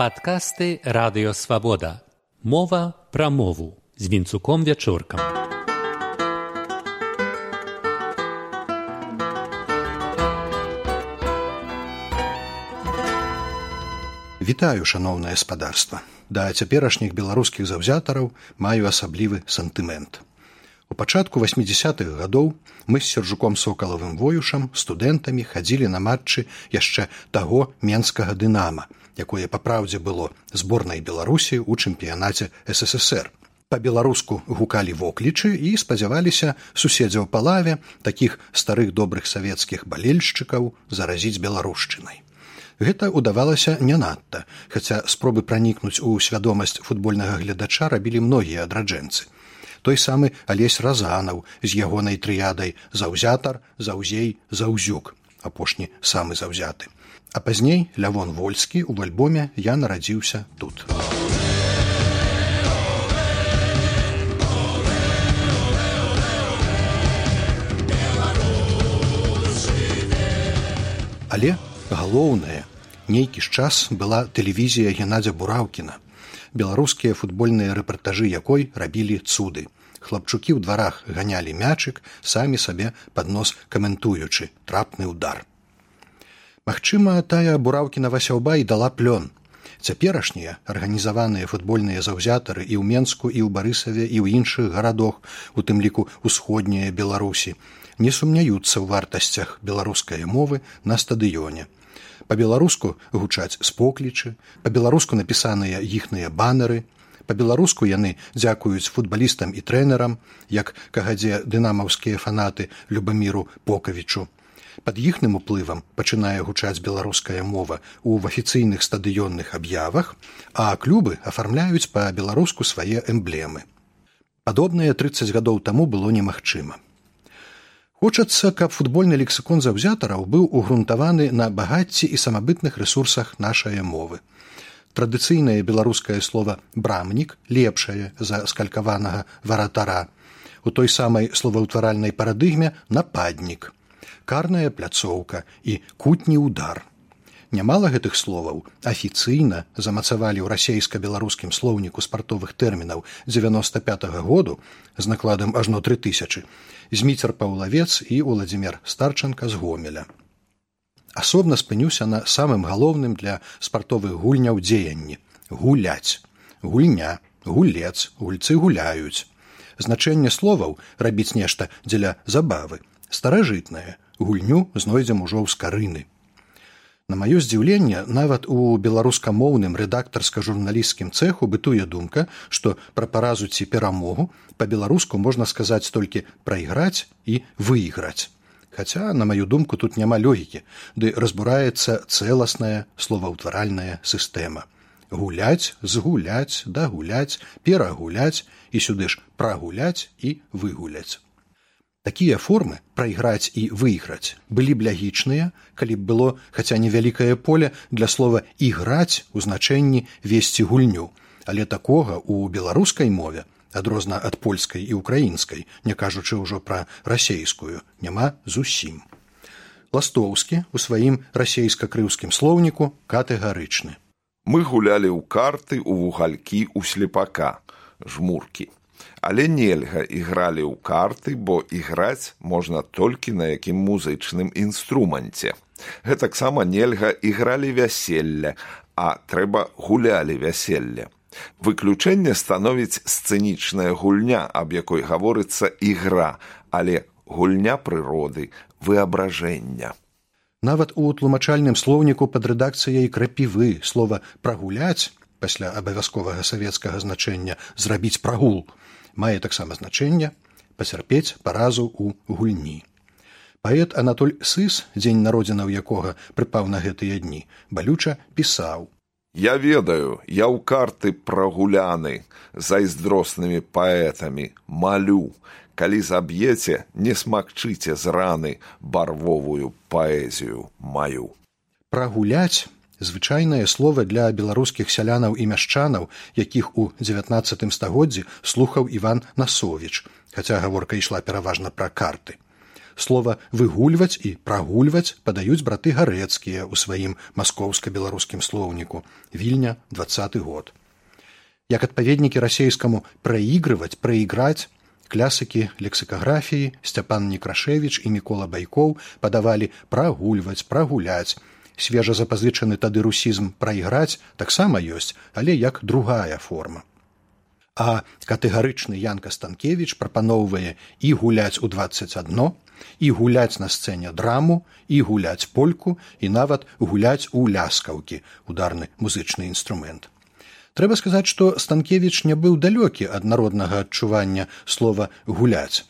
Падкасты радыёвабода. Мова пра мову з вінцуком вячоркам. Вітаю шаноўнае спадарства. Да цяперашніх беларускіх заўзятараў маю асаблівы сантымент. У пачатку 80-х гадоў мы з сержуком сокалавым воюшам студэнтамі хадзілі на матчы яшчэ таго менскага дынама якое па праўдзе было зборнай беларусі ў чэмпіянаце ссср. По-беларуску гукалі воклічы і спадзяваліся суседзяў па лаве такіх старых добрых савецкіх балельшчыкаў заразіць беларушчынай. Гэта ўдавалася не надта хаця спробы пранікнуць у свядомасць футбольнага гледача рабілі многія адраджэнцы. Той самы алесь разанаў з ягонай трыядай заўзятар заўзей заўзюк апошні самы заўзяты А пазней лявон вольскі ў альбоме я нарадзіўся тут. Але галоўнае, нейкі ж час была тэлевізія Геннадзя Бураўкіна. Беларускія футбольныя рэпартажы якой рабілі цуды. Хлапчукі ў дварах ганялі мячык, самі сабе пад нос каментуючы трапны ўдар. Магчыма, тая бураўкіна васяўба і дала плён. Цяперашнія арганізаваныя футбольныя заўзятары і ў Менску і ў барысаве і ў іншых гарадах, у тым ліку усходняя Беларусі, не сумняюцца ў вартасцях беларускай мовы на стадыёне. Па-беларуску гучаць споклічы, па-беларуску напісаныя іхныя банеры, па-беларуску яны дзякуюць футбалістам і трэнерам, як кагадзе дынамаўскія фанаты любаміру покавічу Пад іхным уплывам пачынае гучаць беларуская мова ў афіцыйных стадыённых аб'явах, а клубы афармляюць па-беларуску свае эмблемы. Падобнае 30 гадоў таму было немагчыма. Хочацца, каб футбольны лексікон заўзятараў быў угрунтаваны на багацці і самабытных рэсурсах нашай мовы. Традыцыйнае беларускае слово брамнік лепшае за скалькаванага варатара. У той самай словаўтваральнай парадыгме нападнік карная пляцоўка і кутні удар. Нямала гэтых словаў афіцыйна замацавалі ў расейска-беларускім слоўніку спартовых тэрмінаў 95 -го году з накладам ажно тры тысячи зміцер паўлавец і владимир старчанка з гомеля. Асобна спынюся на самым галоўным для спартовых гульняў дзеянні гуляць гульня гулец гульцы гуляюць значэнне словаў рабіць нешта дзеля забавы старажытнае гульню знойдзем ужо ў скарыны. На маё здзіўленне нават у беларускамоўным рэдактарска-журналісцкім цэху бытуе думка, што пра паразу ці перамогу па-беларуску можна сказаць толькі прайграць і выйграць. Хаця, на маю думку, тут няма лёгікі, ды разбураецца цэласная словаўтваральная сістэма. Гуляць, згуляць, дагуляць, перагуляць і сюды ж прагуляць і выгуляць. Такія формы прайграць і выйграць былі б лягічныя, калі б было хаця невялікае поле для слова іграць у значэнні весці гульню, але такога ў беларускай мове адрозна ад польскай і украінскай, не кажучы ўжо пра расейскую, няма зусім. Ластоўскі у сваім расейска-крыўскім слоўніку катэгарычны. Мы гулялі ў карты ў вугалькі ў слепака, жмуркі але нельга ігралі ў карты бо іграць можна толькі на якім музычным інструменце гэтаксама нельга ігралі вяселля а трэба гулялі вяселля выключэнне становіць сцэнічная гульня аб якой гаворыцца ігра але гульня прыроды выабражэння нават у тлумачальным слоўніку пад рэдакцыяй крапівы слова прагуляць пасля абавязковага савецкага значэння зрабіць прагул мае таксама значэнне пацярпець паразу ў гульні. Паэт Анатоль сыс, дзень народзінаў якога прыпаў на гэтыя дні, балюча пісаў: Я ведаю, я ў карты прагуляны зайздроснымі паэтамі малю, калі заб'еце, не смакчыце з раны барвовую паэзію маю. Прагуляць звычайнае слово для беларускіх сялянаў і мяшчанаў, якіх у 19 стагоддзі слухаў Іван Насовіч, хаця гаворка ішла пераважна пра карты. Слова выгульваць і прагульваць падаюць браты гарэцкія ў сваім маскоўска-беларускім слоўніку вільня двадцаты год. Як адпаведнікі расейскаму праігрываць, праіграць, клясыкі лексікаграфіі сцяпан некрашевіч і мікола байкоў падавалі прагульваць, прагуляць. Свежа запазычаны тады русізм прайграць таксама ёсць, але як другая форма а катэгарычны янка станкевич прапаноўвае і гуляць у 21 і гуляць на сцэне драму і гуляць польку і нават гуляць у ляскаўкі ударны музычны інструмент. Трэба сказаць што станкевич не быў далёкі ад народнага адчування слова гуляць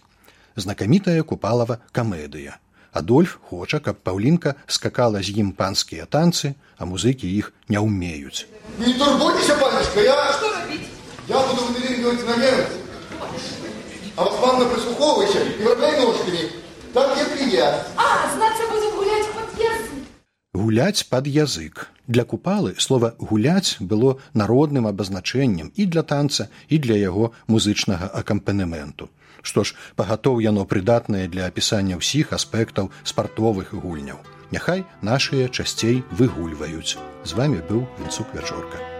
знакамітая купалава камедыя. Адольф хоча каб паўлінка скакала з ім панскія танцы а музыкі іх не ўмеюць. Не турбуйся панечка я Я буду выдвигивать наверх. А вот Ванна прислуховывайся и вращай ножками. Так, как и я. А, значит, будем гулять под язык. Гуляць пад язык. Для купалы слова гуляць было народным абазначэннем і для танца і для яго музычнага акампанементу. Што ж пагатоў яно прыдатнае для апісання ўсіх аспектаў спартовых гульняў. Няхай нашыя часцей выгульваюць. З вами быў вінцук вячорка.